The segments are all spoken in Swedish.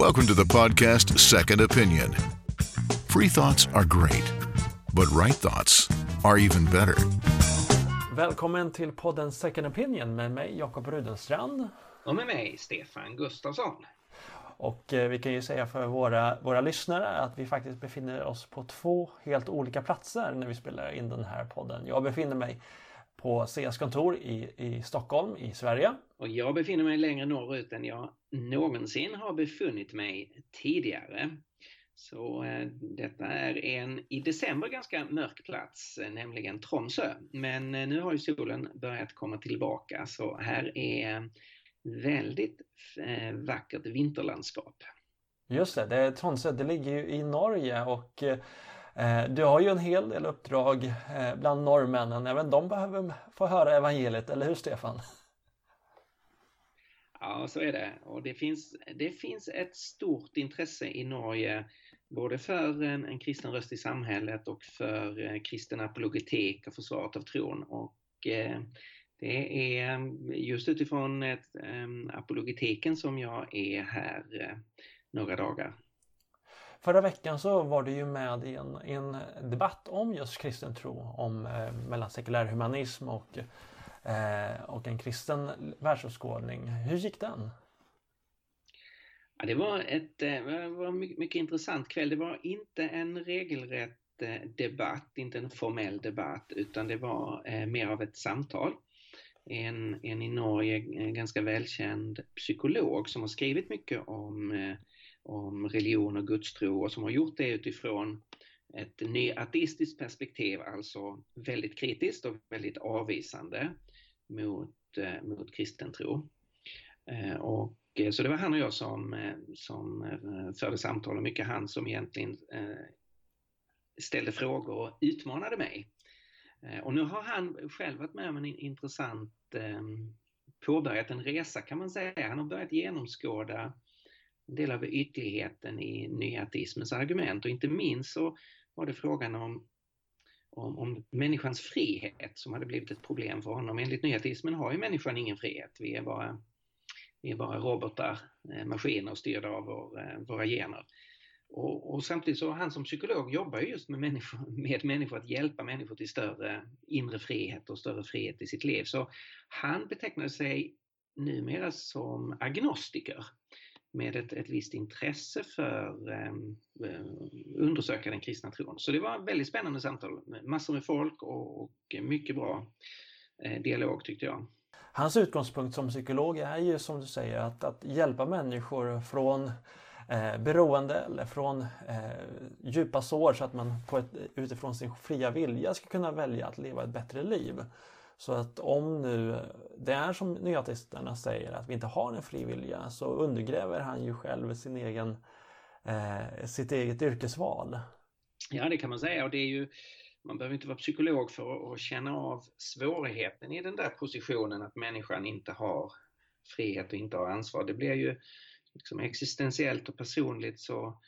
Welcome to the podcast Second Opinion. Free thoughts are great, but right thoughts are even better. Välkommen till podden Second Opinion med mig Jakob Rudenstrand. Och med mig Stefan Gustafsson. Och eh, vi kan ju säga för våra, våra lyssnare att vi faktiskt befinner oss på två helt olika platser när vi spelar in den här podden. Jag befinner mig på CS kontor i, i Stockholm i Sverige. Och jag befinner mig längre norrut än jag någonsin har befunnit mig tidigare. Så eh, detta är en i december ganska mörk plats, eh, nämligen Tromsö. Men eh, nu har ju solen börjat komma tillbaka så här är väldigt eh, vackert vinterlandskap. Just det, det är Tromsö, det ligger ju i Norge och eh, Eh, du har ju en hel del uppdrag eh, bland norrmännen. Även de behöver få höra evangeliet, eller hur Stefan? Ja, så är det. Och det finns, det finns ett stort intresse i Norge både för en, en kristen röst i samhället och för eh, kristen apologetik och försvaret av tron. Och eh, det är eh, just utifrån ett, eh, apologetiken som jag är här eh, några dagar. Förra veckan så var du ju med i en, en debatt om just kristen tro, om eh, mellan sekulär humanism och, eh, och en kristen världsåskådning. Hur gick den? Ja, det var ett eh, det var en mycket, mycket intressant kväll. Det var inte en regelrätt eh, debatt, inte en formell debatt, utan det var eh, mer av ett samtal. En, en i Norge ganska välkänd psykolog som har skrivit mycket om eh, om religion och gudstro och som har gjort det utifrån ett nyateistiskt perspektiv, alltså väldigt kritiskt och väldigt avvisande mot, eh, mot kristen tro. Eh, och, eh, så det var han och jag som, som förde samtal och mycket han som egentligen ställde frågor och utmanade mig. Och nu har han själv varit med om en intressant, påbörjat en resa kan man säga. Han har börjat genomskåda en del av ytterligheten i nyateismens argument och inte minst så var det frågan om, om, om människans frihet som hade blivit ett problem för honom. Enligt nyateismen har ju människan ingen frihet. Vi är bara, vi är bara robotar, eh, maskiner styrda av vår, eh, våra gener. Och, och, samtidigt så han som psykolog jobbar just med människor, med människor att hjälpa människor till större inre frihet och större frihet i sitt liv. Så han betecknar sig numera som agnostiker med ett, ett visst intresse för att eh, undersöka den kristna tron. Så det var väldigt spännande samtal, massor med folk och, och mycket bra eh, dialog tyckte jag. Hans utgångspunkt som psykolog är ju som du säger att, att hjälpa människor från eh, beroende eller från eh, djupa sår så att man på ett, utifrån sin fria vilja ska kunna välja att leva ett bättre liv. Så att om nu det är som nyateisterna säger att vi inte har en fri vilja så undergräver han ju själv sin egen, eh, sitt eget yrkesval. Ja det kan man säga och det är ju man behöver inte vara psykolog för att känna av svårigheten i den där positionen att människan inte har frihet och inte har ansvar. Det blir ju liksom existentiellt och personligt så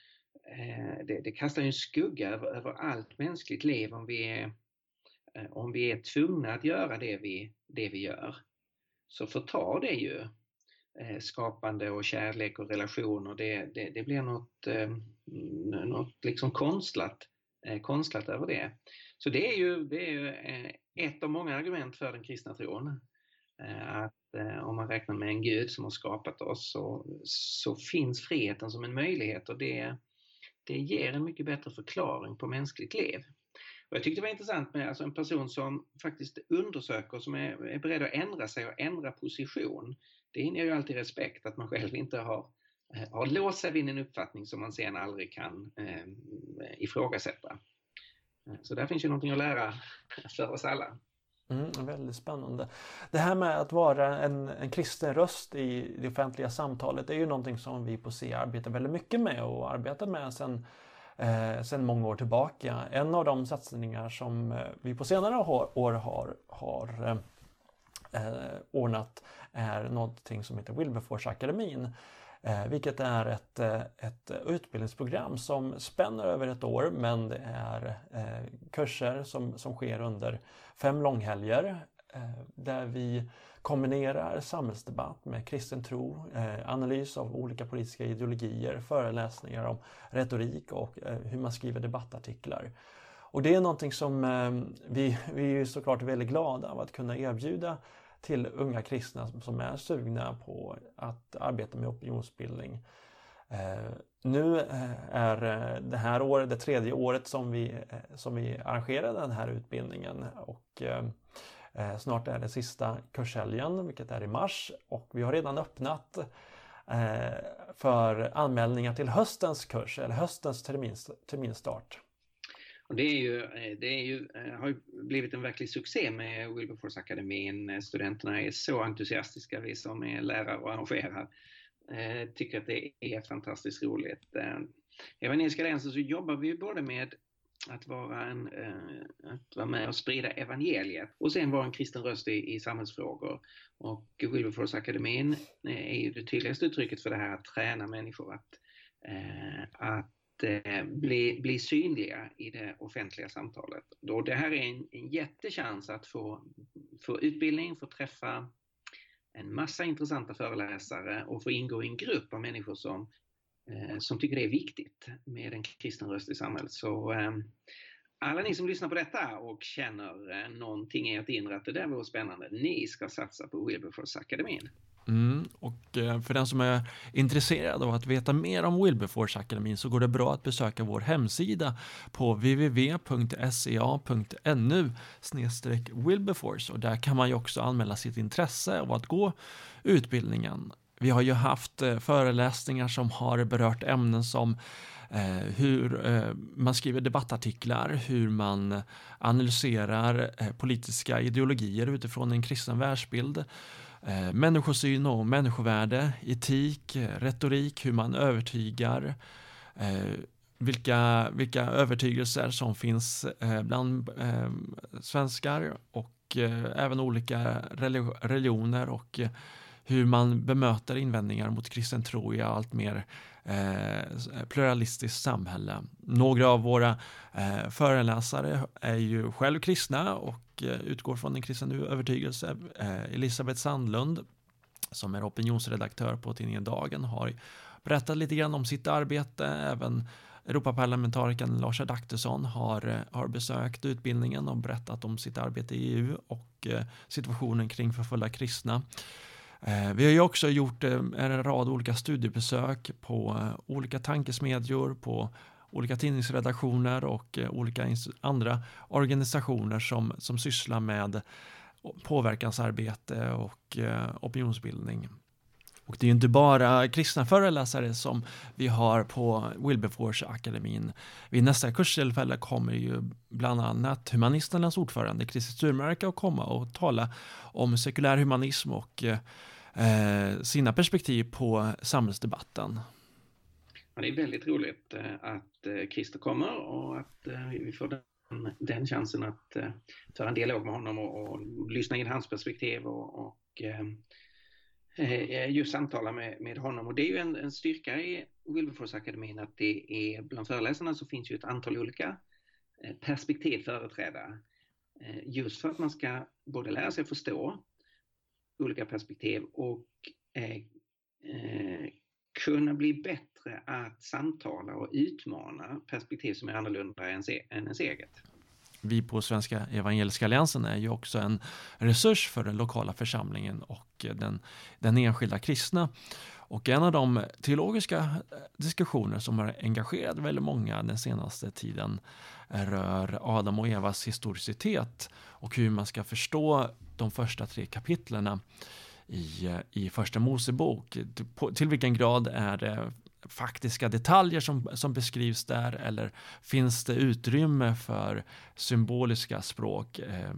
eh, det, det kastar ju en skugga över, över allt mänskligt liv om vi är Eh, om vi är tvungna att göra det vi, det vi gör så förtar det ju eh, skapande och kärlek och relationer. Det, det, det blir något, eh, något liksom konstlat, konstlat över det. Så det är ju, det är ju ett av många argument för den kristna tron. Att om man räknar med en Gud som har skapat oss så, så finns friheten som en möjlighet och det, det ger en mycket bättre förklaring på mänskligt liv. Och jag tyckte det var intressant med alltså en person som faktiskt undersöker, som är, är beredd att ändra sig och ändra position. Det inger ju alltid respekt att man själv inte har, eh, har låst sig vid en uppfattning som man sen aldrig kan ehm, eh, ifrågasätta. Så där finns ju någonting att lära för oss alla. Mm, väldigt spännande. Det här med att vara en, en kristen röst i det offentliga samtalet är ju någonting som vi på C arbetar väldigt mycket med och arbetar med sedan eh, sedan många år tillbaka. En av de satsningar som eh, vi på senare år har, har eh, eh, ordnat är någonting som heter Wilberforce-akademin. Eh, vilket är ett, eh, ett utbildningsprogram som spänner över ett år men det är eh, kurser som, som sker under fem långhelger Eh, där vi kombinerar samhällsdebatt med kristen tro, eh, analys av olika politiska ideologier, föreläsningar om retorik och eh, hur man skriver debattartiklar. Och det är någonting som vi, vi är såklart väldigt glada av att kunna erbjuda till unga kristna som är sugna på att arbeta med opinionsbildning. Nu är det här året det tredje året som vi, som vi arrangerar den här utbildningen och Eh, snart är det sista kurshelgen, vilket är i mars och vi har redan öppnat eh, för anmälningar till höstens kurs eller höstens termins, terminstart. Det är ju, eh, det är ju, har ju blivit en verklig succé med Wilberforce-akademin. Studenterna är så entusiastiska, vi som är lärare och arrangerar tycker att det är fantastiskt roligt. Eh, Evangeliska Alliansen så jobbar vi ju både med att vara, en, eh, att vara med och sprida evangeliet och sen vara en kristen röst i, i samhällsfrågor. Och Wilberforce-akademin eh, är ju det tydligaste uttrycket för det här att träna människor att, eh, att eh, bli, bli synliga i det offentliga samtalet. Då det här är en, en jättechans att få, få utbildning, få träffa en massa intressanta föreläsare och få ingå i en grupp av människor som, Eh, som tycker det är viktigt med en kristen röst i samhället. Så eh, alla ni som lyssnar på detta och känner eh, någonting i ert inre att det där vore spännande, ni ska satsa på Wilberforce-akademin. Mm, och eh, för den som är intresserad av att veta mer om Wilberforce-akademin så går det bra att besöka vår hemsida på www.sea.nu Wilberforce och där kan man ju också anmäla sitt intresse av att gå utbildningen. Vi har ju haft eh, föreläsningar som har berört ämnen som eh, hur eh, man skriver debattartiklar, hur man analyserar politiska ideologier utifrån en kristen världsbild människosyn och människovärde, etik, retorik, hur man övertygar, vilka, vilka övertygelser som finns bland svenskar och även olika religioner och hur man bemöter invändningar mot kristen tro i allt mer eh, pluralistiskt samhälle. Några av våra eh, föreläsare är ju själv kristna och eh, utgår från en kristen övertygelse. Eh, Elisabeth Sandlund som är opinionsredaktör på tidningen Dagen har berättat lite grann om sitt arbete. Även Europaparlamentarikern Lars Adaktusson har, eh, har besökt utbildningen och berättat om sitt arbete i EU och eh, situationen kring förföljda kristna. Eh, vi har ju också gjort eh, en rad olika studiebesök på eh, olika tankesmedjor, på olika tidningsredaktioner och eh, olika andra organisationer som, som sysslar med påverkansarbete och eh, opinionsbildning. Och det är inte bara kristna föreläsare som vi har på Wilberforce-akademin. Vid nästa kurstillfälle kommer ju bland annat humanisternas ordförande Christer Sturmark att komma och tala om sekulär humanism och eh, eh, sina perspektiv på samhällsdebatten. Ja, det är väldigt roligt eh, att eh, Christer kommer och att eh, vi får den, den chansen att föra en dialog med honom och, och lyssna in hans perspektiv och, och just samtala med, med honom. Och det är ju en, en styrka i Wilberforce-akademin att det är bland föreläsarna så finns ju ett antal olika perspektiv företrädda. Just för att man ska både lära sig förstå olika perspektiv och eh, eh, kunna bli bättre att samtala och utmana perspektiv som är annorlunda än ens eget. Vi på Svenska Evangeliska Alliansen är ju också en resurs för den lokala församlingen och den, den enskilda kristna. Och en av de teologiska eh, diskussioner som har engagerat väldigt många den senaste tiden rör Adam och Evas historicitet och hur man ska förstå de första tre kapitlerna i, eh, i Första Mosebok. Till vilken grad är det faktiska detaljer som, som beskrivs där eller finns det utrymme för symboliska språk eh,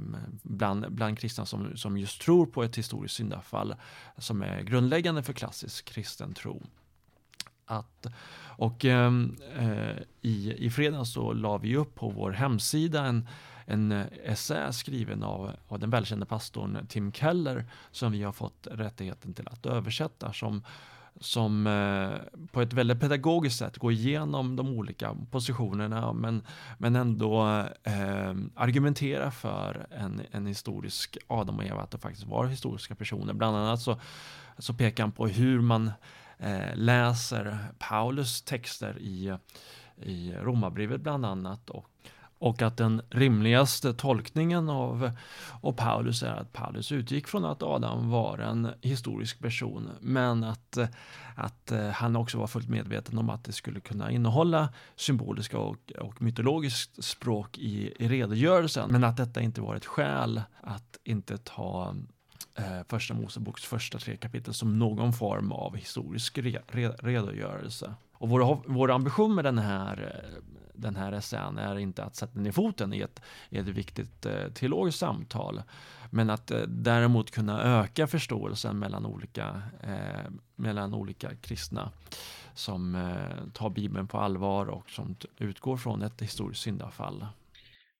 bland, bland kristna som, som just tror på ett historiskt syndafall som är grundläggande för klassisk kristen tro. Att, och ehm, eh, i, i fredags så la vi upp på vår hemsida en, en eh, essä skriven av, av den välkände pastorn Tim Keller som vi har fått rättigheten till att översätta som som eh, på ett väldigt pedagogiskt sätt går igenom de olika positionerna men, men ändå eh, argumenterar för en, en historisk Adam och Eva, att det faktiskt var historiska personer. Bland annat så, så pekar han på hur man eh, läser Paulus texter i, i Romarbrevet bland annat och och att den rimligaste tolkningen av, av Paulus är att Paulus utgick från att Adam var en historisk person men att, att eh, han också var fullt medveten om att det skulle kunna innehålla symboliska och, och mytologiskt språk i, i redogörelsen men att detta inte var ett skäl att inte ta eh, Första Moseboks första tre kapitel som någon form av historisk re, re, redogörelse. Och vår, vår ambition med den här eh, den här essän är inte att sätta ner foten i ett, i ett viktigt eh, teologiskt samtal, men att eh, däremot kunna öka förståelsen mellan olika, eh, mellan olika kristna som eh, tar Bibeln på allvar och som utgår från ett historiskt syndafall.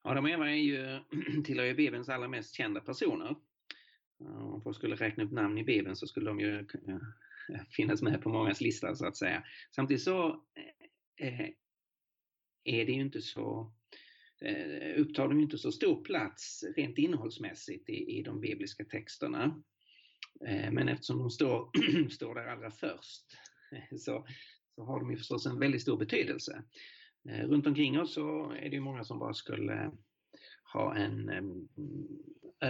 Adam och Eva är ju, tillhör ju Bibelns allra mest kända personer. Om folk skulle räkna upp namn i Bibeln så skulle de ju eh, finnas med på mångas lista så att säga. Samtidigt så eh, eh är det ju inte så eh, upptar de inte så stor plats rent innehållsmässigt i, i de bibliska texterna. Eh, men eftersom de står, står där allra först eh, så, så har de ju förstås en väldigt stor betydelse. Eh, runt omkring oss så är det ju många som bara skulle ha en eh,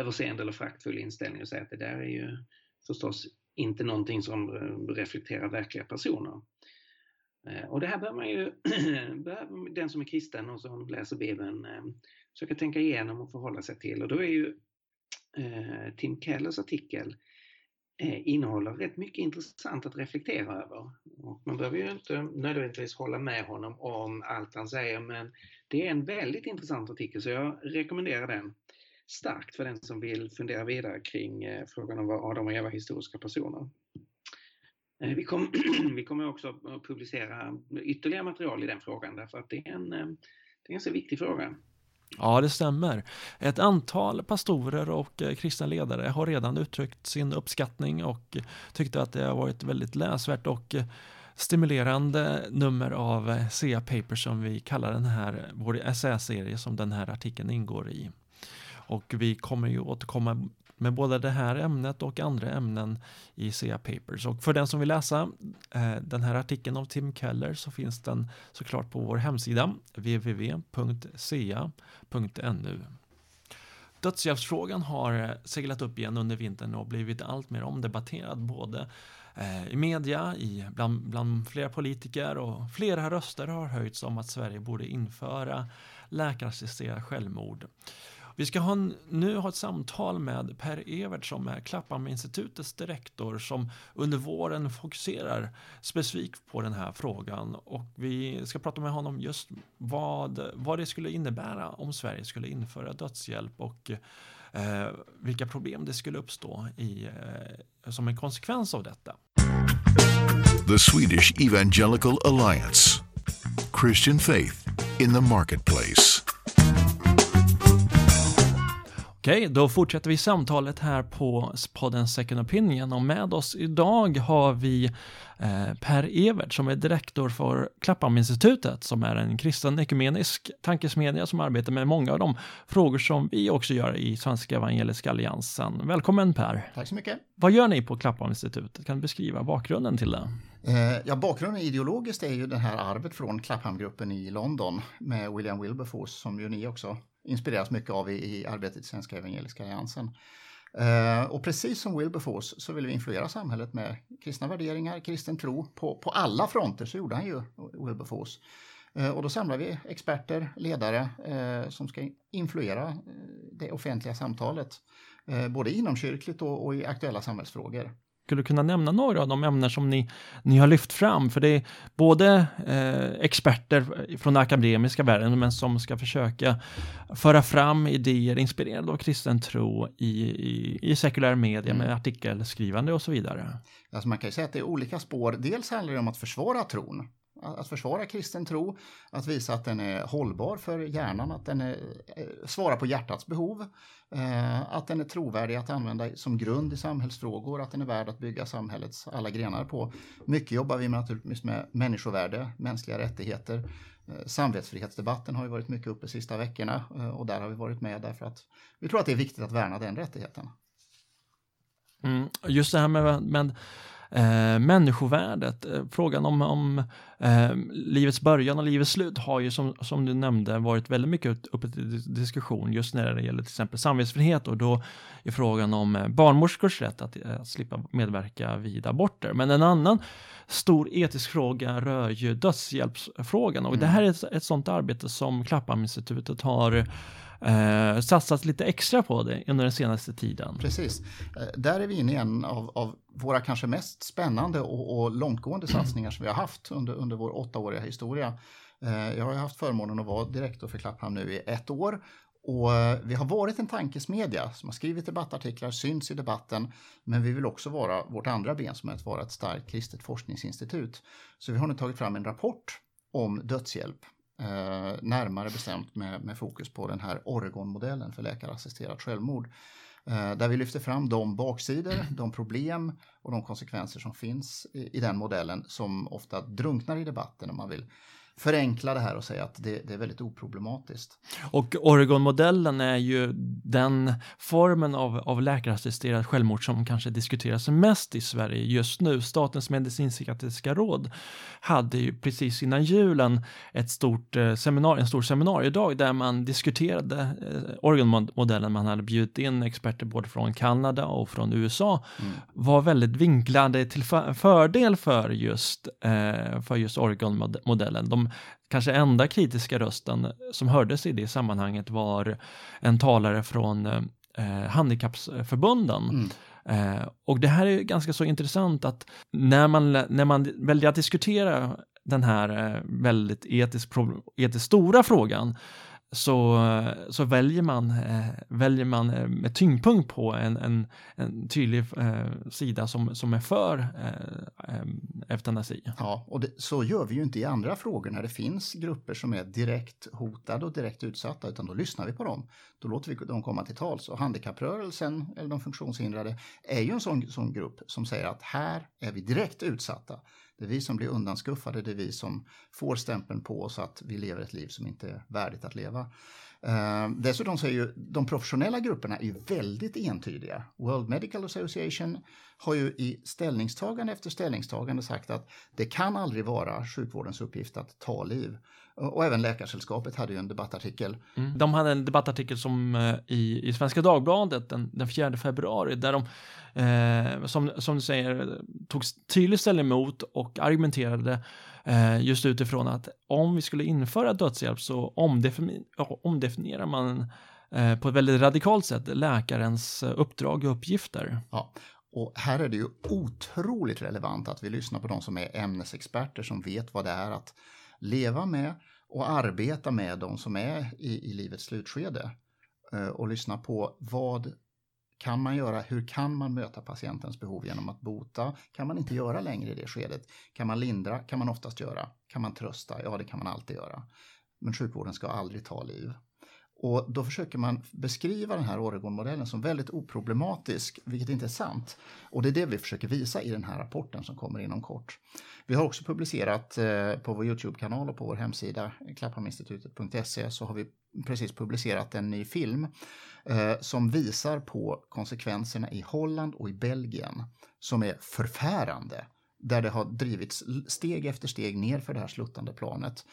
överseende eller fraktfull inställning och säga att det där är ju förstås inte någonting som eh, reflekterar verkliga personer. Eh, och det här bör man ju, den som är kristen och som läser Bibeln, eh, försöka tänka igenom och förhålla sig till. Och då är ju Tim Kellers artikel innehåller rätt mycket intressant att reflektera över. Och man behöver ju inte nödvändigtvis hålla med honom om allt han säger, men det är en väldigt intressant artikel så jag rekommenderar den starkt för den som vill fundera vidare kring eh, frågan om vad Adam och Eva historiska personer. Eh, vi, kom, vi kommer också att publicera ytterligare material i den frågan därför att det är en, eh, det är en så viktig fråga. Ja, det stämmer. Ett antal pastorer och kristna ledare har redan uttryckt sin uppskattning och tyckte att det har varit väldigt läsvärt och stimulerande nummer av SEA Paper som vi kallar den här, vår essäserie som den här artikeln ingår i. Och vi kommer ju återkomma med både det här ämnet och andra ämnen i SEA Papers. Och för den som vill läsa eh, den här artikeln av Tim Keller så finns den såklart på vår hemsida www.sea.nu. Dödshjälpsfrågan har eh, seglat upp igen under vintern och blivit allt mer omdebatterad både eh, i media, i, bland, bland flera politiker och flera röster har höjts om att Sverige borde införa läkarassisterat självmord. Vi ska ha, nu ha ett samtal med Per Evert som är Klapphamnsinstitutets direktor som under våren fokuserar specifikt på den här frågan. Och vi ska prata med honom just vad, vad det skulle innebära om Sverige skulle införa dödshjälp och eh, vilka problem det skulle uppstå i, eh, som en konsekvens av detta. The Swedish Evangelical Alliance. Christian Faith in the Marketplace. Okej, då fortsätter vi samtalet här på podden Second Opinion och med oss idag har vi eh, Per Evert som är direktor för Klapphamninstitutet som är en kristen ekumenisk tankesmedja som arbetar med många av de frågor som vi också gör i Svenska Evangeliska Alliansen. Välkommen Per! Tack så mycket! Vad gör ni på Klapphamninstitutet? Kan du beskriva bakgrunden till det? Eh, ja, bakgrunden ideologiskt är ju det här arvet från Clapham-gruppen i London med William Wilberforce som ju ni också inspireras mycket av i, i arbetet i Svenska Evangeliska Alliansen. Eh, och precis som Wilberforce så vill vi influera samhället med kristna värderingar, kristen tro på, på alla fronter, så gjorde han ju Wilberforce. Eh, och då samlar vi experter, ledare eh, som ska influera eh, det offentliga samtalet, eh, både inomkyrkligt och, och i aktuella samhällsfrågor skulle kunna nämna några av de ämnen som ni, ni har lyft fram? För det är både eh, experter från den akademiska världen men som ska försöka föra fram idéer inspirerade av kristen tro i, i, i sekulär media mm. med artikelskrivande och så vidare. Alltså man kan ju säga att det är olika spår. Dels handlar det om att försvara tron, att försvara kristen tro, att visa att den är hållbar för hjärnan, att den är, eh, svarar på hjärtats behov, eh, att den är trovärdig att använda som grund i samhällsfrågor, att den är värd att bygga samhällets alla grenar på. Mycket jobbar vi med, naturligtvis med människovärde, mänskliga rättigheter. Eh, samvetsfrihetsdebatten har ju varit mycket uppe de sista veckorna eh, och där har vi varit med därför att vi tror att det är viktigt att värna den rättigheten. Mm, just det här med, med eh, människovärdet, eh, frågan om, om eh, livets början och livets slut har ju som, som du nämnde varit väldigt mycket uppe till diskussion just när det gäller till exempel samvetsfrihet och då är frågan om eh, barnmorskors rätt att eh, slippa medverka vid aborter. Men en annan stor etisk fråga rör ju dödshjälpsfrågan och mm. det här är ett, ett sådant arbete som Klapphamninstitutet har eh, satsat lite extra på det under den senaste tiden. Precis. Eh, där är vi inne i en av, av våra kanske mest spännande och, och långtgående satsningar som vi har haft under, under vår åttaåriga historia. Eh, jag har haft förmånen att vara direktor för Klapphamn nu i ett år och eh, vi har varit en tankesmedja som har skrivit debattartiklar, syns i debatten, men vi vill också vara vårt andra ben som är att vara ett starkt kristet forskningsinstitut. Så vi har nu tagit fram en rapport om dödshjälp Eh, närmare bestämt med, med, fokus på den här Oregon-modellen för läkarassisterat självmord. Eh, där vi lyfter fram de baksidor, de problem och de konsekvenser som finns i, i den modellen som ofta drunknar i debatten om man vill förenkla det här och säga att det, det är väldigt oproblematiskt. Och Oregon-modellen är ju den formen av, av läkarassisterat självmord som kanske diskuteras mest i Sverige just nu. Statens medicinpsykiatriska råd hade ju precis innan julen ett stort eh, seminar, en stor seminariedag där man diskuterade eh, Oregon-modellen. Man hade bjudit in experter både från Kanada och från USA. Mm. Var väldigt vinklade till fördel för just, eh, för just Oregon-modellen. De kanske enda kritiska rösten som hördes i det sammanhanget var en talare från eh, handikappsförbunden. Mm. Eh, och det här är ganska så intressant att när man, när man väljer att diskutera den här eh, väldigt etiskt, etiskt stora frågan så, så väljer man, eh, väljer man eh, med tyngdpunkt på en, en, en tydlig eh, sida som, som är för eh, eh, eutanasi. Ja, och det, så gör vi ju inte i andra frågor när det finns grupper som är direkt hotade och direkt utsatta, utan då lyssnar vi på dem. Då låter vi dem komma till tals. Och handikapprörelsen, eller de funktionshindrade, är ju en sån, sån grupp som säger att här är vi direkt utsatta. Det är vi som blir undanskuffade, det är vi som får stämpeln på oss att vi lever ett liv som inte är värdigt att leva. Eh, dessutom så är ju de professionella grupperna är ju väldigt entydiga. World Medical Association har ju i ställningstagande efter ställningstagande sagt att det kan aldrig vara sjukvårdens uppgift att ta liv. Och även Läkarsällskapet hade ju en debattartikel. Mm. De hade en debattartikel som eh, i, i Svenska Dagbladet den, den 4 februari där de, eh, som, som du säger, tog tydlig ställning mot och argumenterade eh, just utifrån att om vi skulle införa dödshjälp så omdefini omdefinierar man eh, på ett väldigt radikalt sätt läkarens uppdrag och uppgifter. Ja, och här är det ju otroligt relevant att vi lyssnar på de som är ämnesexperter som vet vad det är att leva med och arbeta med de som är i, i livets slutskede. Eh, och lyssna på vad kan man göra? Hur kan man möta patientens behov genom att bota? Kan man inte göra längre i det skedet? Kan man lindra? Kan man oftast göra. Kan man trösta? Ja, det kan man alltid göra. Men sjukvården ska aldrig ta liv. Och då försöker man beskriva den här Oregon-modellen som väldigt oproblematisk, vilket inte är sant. Och det är det vi försöker visa i den här rapporten som kommer inom kort. Vi har också publicerat eh, på vår Youtube-kanal och på vår hemsida klapphaminstitutet.se, så har vi precis publicerat en ny film eh, som visar på konsekvenserna i Holland och i Belgien som är förfärande där det har drivits steg efter steg ner för det här sluttande planet.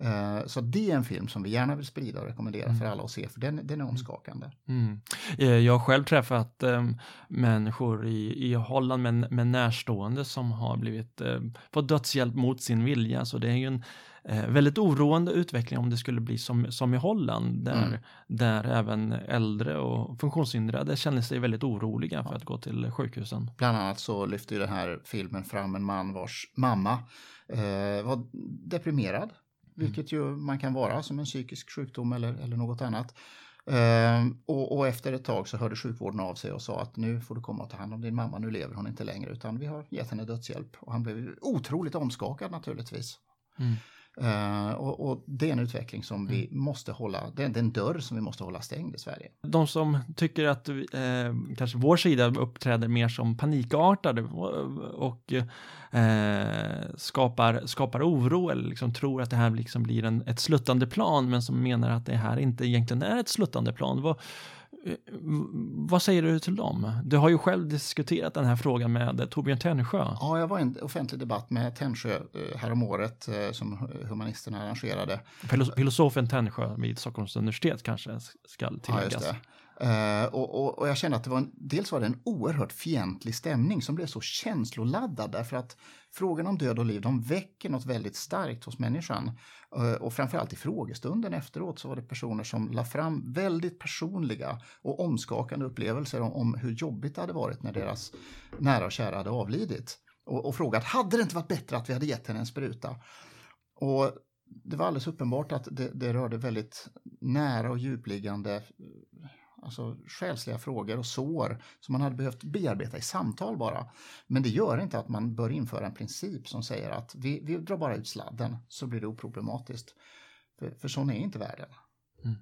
Eh, så det är en film som vi gärna vill sprida och rekommendera mm. för alla att se, för den, den är omskakande. Mm. Eh, jag har själv träffat um, människor i, i Holland med, med närstående som har blivit, uh, fått dödshjälp mot sin vilja, så det är ju en uh, väldigt oroande utveckling om det skulle bli som, som i Holland, där, mm. där även äldre och funktionshindrade känner sig väldigt oroliga för ja. att gå till sjukhusen. Bland annat så lyfter den här filmen fram en man vars mamma uh, var deprimerad vilket ju man kan vara som en psykisk sjukdom eller, eller något annat. Ehm, och, och, efter ett tag så hörde sjukvården av sig och sa att nu får du komma och ta hand om din mamma, nu lever hon inte längre utan vi har gett henne dödshjälp. Och han blev otroligt omskakad naturligtvis. Mm. Uh, och, och, det är en utveckling som vi mm. måste hålla, det är en dörr som vi måste hålla stängd i Sverige. De som tycker att eh, kanske vår sida uppträder mer som panikartade och eh, skapar, skapar oro eller liksom tror att det här liksom blir en, ett sluttande plan men som menar att det här inte egentligen är ett sluttande plan. Vad, Eh, vad säger du till dem? Du har ju själv diskuterat den här frågan med Torbjörn Tännsjö. Ja, jag var i en offentlig debatt med Tännsjö eh, häromåret eh, som Humanisterna arrangerade. Filosofen Tännsjö vid Stockholms universitet kanske ska tilläggas. Ja, Uh, och, och, och, jag kände att det var en, dels var det en oerhört fientlig stämning som blev så känsloladdad därför att frågan om död och liv de väcker något väldigt starkt hos människan. Uh, och framförallt i frågestunden efteråt så var det personer som la fram väldigt personliga och omskakande upplevelser om, om hur jobbigt det hade varit när deras nära och kära hade avlidit. Och, och frågat, hade det inte varit bättre att vi hade gett henne en spruta? Och det var alldeles uppenbart att det, det rörde väldigt nära och djupliggande alltså själsliga frågor och sår som man hade behövt bearbeta i samtal bara. Men det gör inte att man bör införa en princip som säger att vi, vi drar bara ut sladden så blir det oproblematiskt. För, för sån är inte världen. Mm.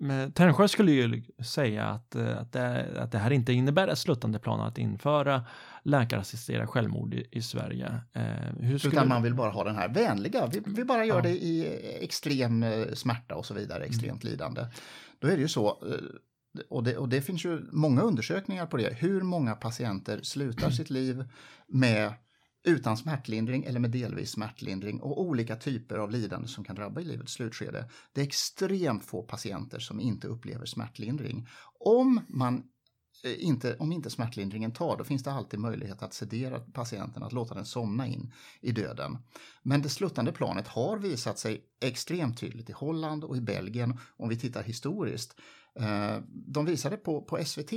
Men Tännsjö skulle ju säga att, eh, att, det, att det här inte innebär ett sluttande plan att införa läkarassisterat självmord i, i Sverige. Eh, hur skulle... Utan man vill bara ha den här vänliga, vi, vi bara gör ja. det i extrem eh, smärta och så vidare, extremt mm. lidande. Då är det ju så, eh, och det, och det finns ju många undersökningar på det. Hur många patienter slutar sitt liv med utan smärtlindring eller med delvis smärtlindring och olika typer av lidande som kan drabba i livets slutskede. Det är extremt få patienter som inte upplever smärtlindring. Om man inte, om inte smärtlindringen tar, då finns det alltid möjlighet att sedera patienten, att låta den somna in i döden. Men det sluttande planet har visat sig extremt tydligt i Holland och i Belgien om vi tittar historiskt. Eh, de visade på, på SVT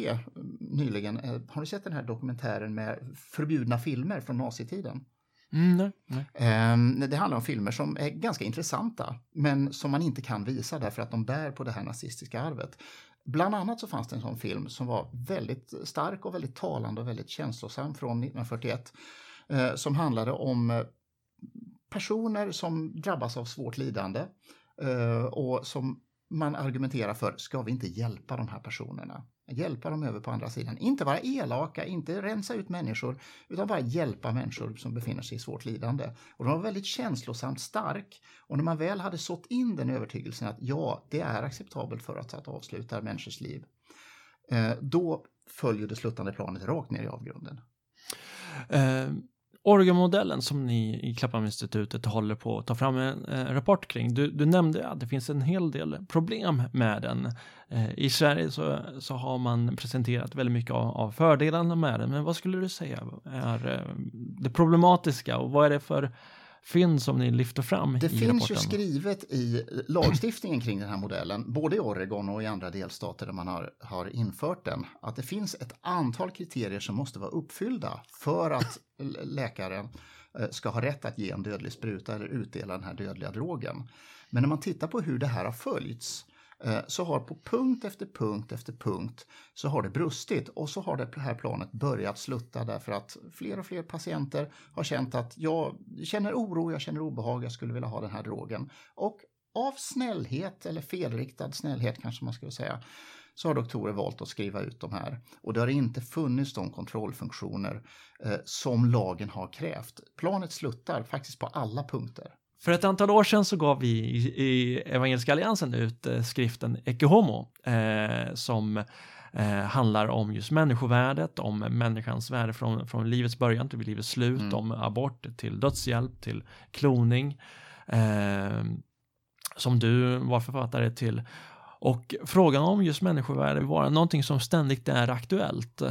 nyligen, eh, har du sett den här dokumentären med förbjudna filmer från nazitiden? Mm, nej, nej. Det handlar om filmer som är ganska intressanta men som man inte kan visa därför att de bär på det här nazistiska arvet. Bland annat så fanns det en sån film som var väldigt stark och väldigt talande och väldigt känslosam från 1941 eh, som handlade om eh, personer som drabbas av svårt lidande eh, och som man argumenterar för, ska vi inte hjälpa de här personerna? Hjälpa dem över på andra sidan. Inte vara elaka, inte rensa ut människor, utan bara hjälpa människor som befinner sig i svårt lidande. Och de var väldigt känslosamt stark. Och när man väl hade sått in den övertygelsen att ja, det är acceptabelt för att, att avsluta människors liv, eh, då följer det sluttande planet rakt ner i avgrunden. Uh, Oregon-modellen som ni i Klapphamninstitutet håller på att ta fram en eh, rapport kring. Du, du, nämnde att det finns en hel del problem med den. Eh, I Sverige så, så har man presenterat väldigt mycket av, av fördelarna med den, men vad skulle du säga är eh, det problematiska och vad är det för fynd som ni lyfter fram Det i finns rapporten. ju skrivet i lagstiftningen kring den här modellen, både i Oregon och i andra delstater där man har, har infört den, att det finns ett antal kriterier som måste vara uppfyllda för att läkaren eh, ska ha rätt att ge en dödlig spruta eller utdela den här dödliga drogen. Men när man tittar på hur det här har följts Eh, så har på punkt efter punkt efter punkt så har det brustit och så har det här planet börjat slutta därför att fler och fler patienter har känt att jag känner oro, jag känner obehag, jag skulle vilja ha den här drogen. Och av snällhet eller felriktad snällhet kanske man skulle säga så har doktorer valt att skriva ut de här. Och det har inte funnits de kontrollfunktioner eh, som lagen har krävt. Planet sluttar faktiskt på alla punkter. För ett antal år sedan så gav vi i, Evangeliska Alliansen ut eh, skriften Ecce Homo eh, som eh, handlar om just människovärdet, om människans värde från, från livets början till livets slut, mm. om abort till dödshjälp, till kloning, eh, som du var författare till. Och frågan om just människovärde var någonting som ständigt är aktuellt.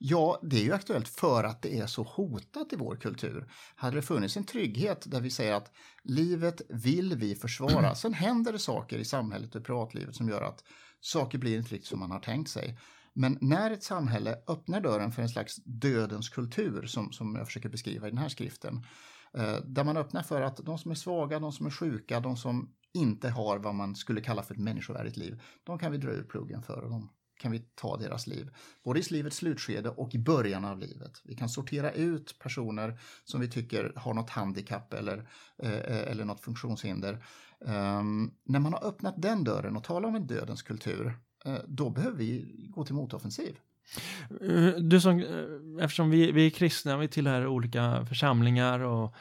Ja, det är ju aktuellt för att det är så hotat i vår kultur. Hade det funnits en trygghet där vi säger att livet vill vi försvara, sen händer det saker i samhället och privatlivet som gör att saker blir inte riktigt som man har tänkt sig. Men när ett samhälle öppnar dörren för en slags dödens kultur, som, som jag försöker beskriva i den här skriften, eh, där man öppnar för att de som är svaga, de som är sjuka, de som inte har vad man skulle kalla för ett människovärdigt liv, de kan vi dra ur pluggen för och de kan vi ta deras liv. Både i livets slutskede och i början av livet. Vi kan sortera ut personer som vi tycker har något handikapp eller, eh, eh eller något funktionshinder. Um, när man har öppnat den dörren och talar om en dödens kultur, eh, då behöver vi gå till motoffensiv. Eh, du som, eftersom vi, vi är kristna, vi tillhör olika församlingar och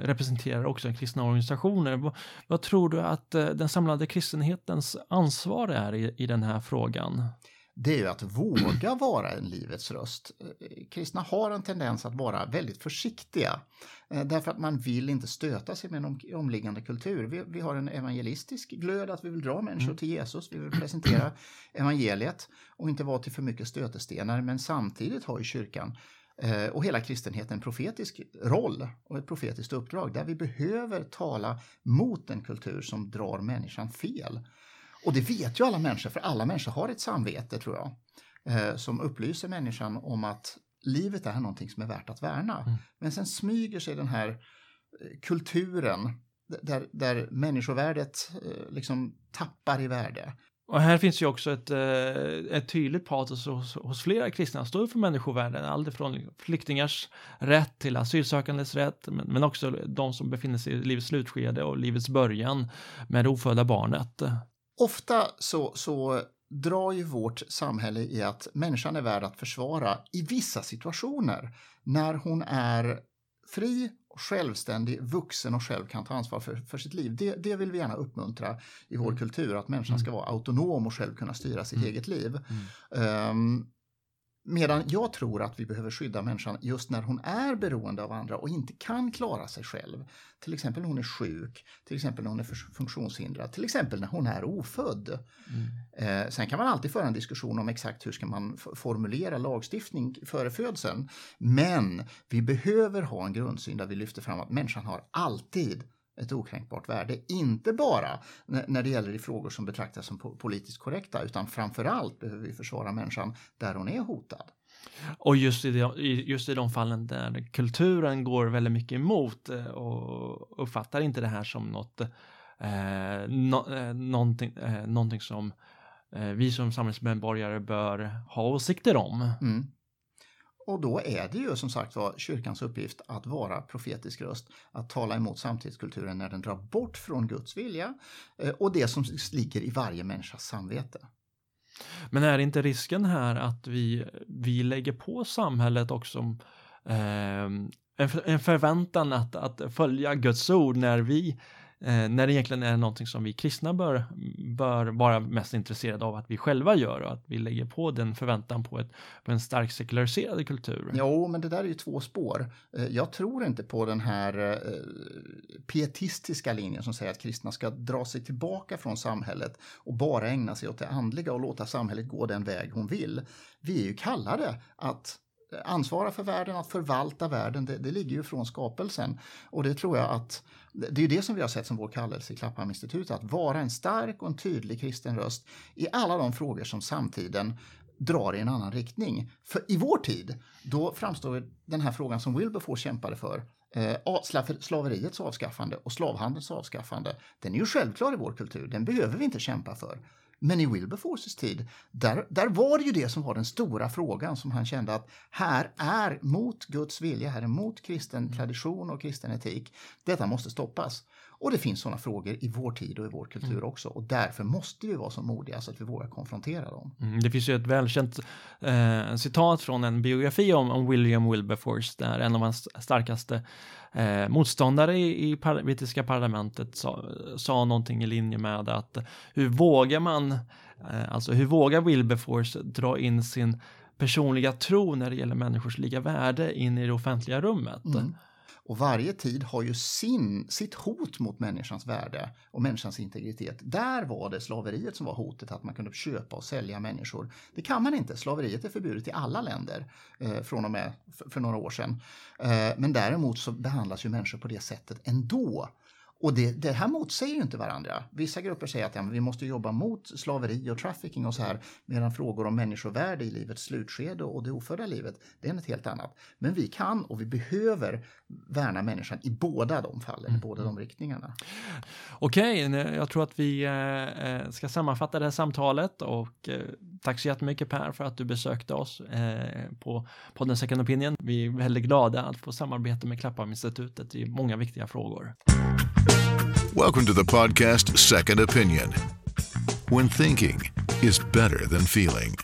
representerar också kristna organisationer. Vad, vad, tror du att eh, den samlade kristenhetens ansvar är i, i den här frågan? det är ju att våga vara en livets röst. Eh, kristna har en tendens att vara väldigt försiktiga eh, därför att man vill inte stöta sig med en omliggande kultur. Vi, vi har en evangelistisk glöd att vi vill dra människor mm. till Jesus, vi vill presentera evangeliet och inte vara till för mycket stötestenar men samtidigt har ju kyrkan eh, och hela kristenheten en profetisk roll och ett profetiskt uppdrag där vi behöver tala mot en kultur som drar människan fel. Och det vet ju alla människor, för alla människor har ett samvete tror jag, eh, som upplyser människan om att livet är någonting som är värt att värna. Mm. Men sen smyger sig den här eh, kulturen där, där människovärdet eh, liksom tappar i värde. Och här finns ju också ett, eh, ett tydligt patos hos, hos flera kristna står för människovärden, alltifrån flyktingars rätt till asylsökandes rätt, men, men också de som befinner sig i livets slutskede och livets början med det ofödda barnet. Ofta så, så drar ju vårt samhälle i att människan är värd att försvara i vissa situationer när hon är fri, självständig, vuxen och själv kan ta ansvar för, för sitt liv. Det, det vill vi gärna uppmuntra i vår mm. kultur, att människan ska mm. vara autonom och själv kunna styra sitt mm. eget liv. Um, Medan jag tror att vi behöver skydda människan just när hon är beroende av andra och inte kan klara sig själv. Till exempel när hon är sjuk, till exempel när hon är funktionshindrad, till exempel när hon är ofödd. Mm. Eh, sen kan man alltid föra en diskussion om exakt hur ska man formulera lagstiftning före födseln. Men vi behöver ha en grundsyn där vi lyfter fram att människan har alltid ett okränkbart värde. Inte bara när det gäller i frågor som betraktas som politiskt korrekta utan framförallt behöver vi försvara människan där hon är hotad. Och just i, de, just i de fallen där kulturen går väldigt mycket emot eh, och uppfattar inte det här som något, eh, no, eh, någonting, eh, någonting som eh, vi som samhällsmedborgare bör ha åsikter om. Mm. Och då är det ju som sagt var kyrkans uppgift att vara profetisk röst, att tala emot samtidskulturen när den drar bort från Guds vilja eh, och det som ligger i varje människas samvete. Men är inte risken här att vi, vi lägger på samhället också eh, en, förväntan att, att följa Guds ord när vi Eh, när det egentligen är någonting som vi kristna bör, bör vara mest intresserade av att vi själva gör och att vi lägger på den förväntan på, ett, på en stark sekulariserad kultur. Jo, men det där är ju två spår. Eh, jag tror inte på den här eh, pietistiska linjen som säger att kristna ska dra sig tillbaka från samhället och bara ägna sig åt det andliga och låta samhället gå den väg hon vill. Vi är ju kallade att ansvara för världen, att förvalta världen, det, det, ligger ju från skapelsen. Och det tror jag att det är det som vi har sett som vår kallelse i Klapphamninstitutet, att vara en stark och en tydlig kristen röst i alla de frågor som samtiden drar i en annan riktning. För i vår tid, då framstår den här frågan som Wilberforce kämpade för, eh, slaveriets avskaffande och slavhandelns avskaffande, den är ju självklar i vår kultur, den behöver vi inte kämpa för. Men i Wilberforces tid, där, där var det ju det som var den stora frågan som han kände att här är mot Guds vilja, här är mot kristen tradition och kristen etik. Detta måste stoppas. Och det finns sådana frågor i vår tid och i vår kultur mm. också och därför måste vi vara så modiga så att vi vågar konfrontera dem. Mm, det finns ju ett välkänt eh, citat från en biografi om, om, William Wilberforce där en av hans starkaste eh, motståndare i, i par brittiska parlamentet sa, sa någonting i linje med att hur vågar man, eh, alltså hur vågar Wilberforce dra in sin personliga tro när det gäller människors lika värde in i det offentliga rummet? Mm. Och varje tid har ju sin, sitt hot mot människans värde och människans integritet. Där var det slaveriet som var hotet, att man kunde köpa och sälja människor. Det kan man inte. Slaveriet är förbjudet i alla länder eh, från och med för, för några år sedan. Eh, men däremot så behandlas ju människor på det sättet ändå. Och det, det, här motsäger ju inte varandra. Vissa grupper säger att ja, vi måste jobba mot slaveri och trafficking och så här, medan frågor om människovärde i livets slutskede och det ofödda livet, det är något helt annat. Men vi kan och vi behöver värna människan i båda de fallen, mm. i båda mm. de riktningarna. Okej, okay, jag tror att vi eh, eh, ska sammanfatta det här samtalet och eh, tack så jättemycket Per för att du besökte oss på podden Second Opinion. Vi är väldigt glada att få samarbeta med Klapphamninstitutet i många viktiga frågor. Welcome to the podcast Second Opinion. When thinking is better than feeling.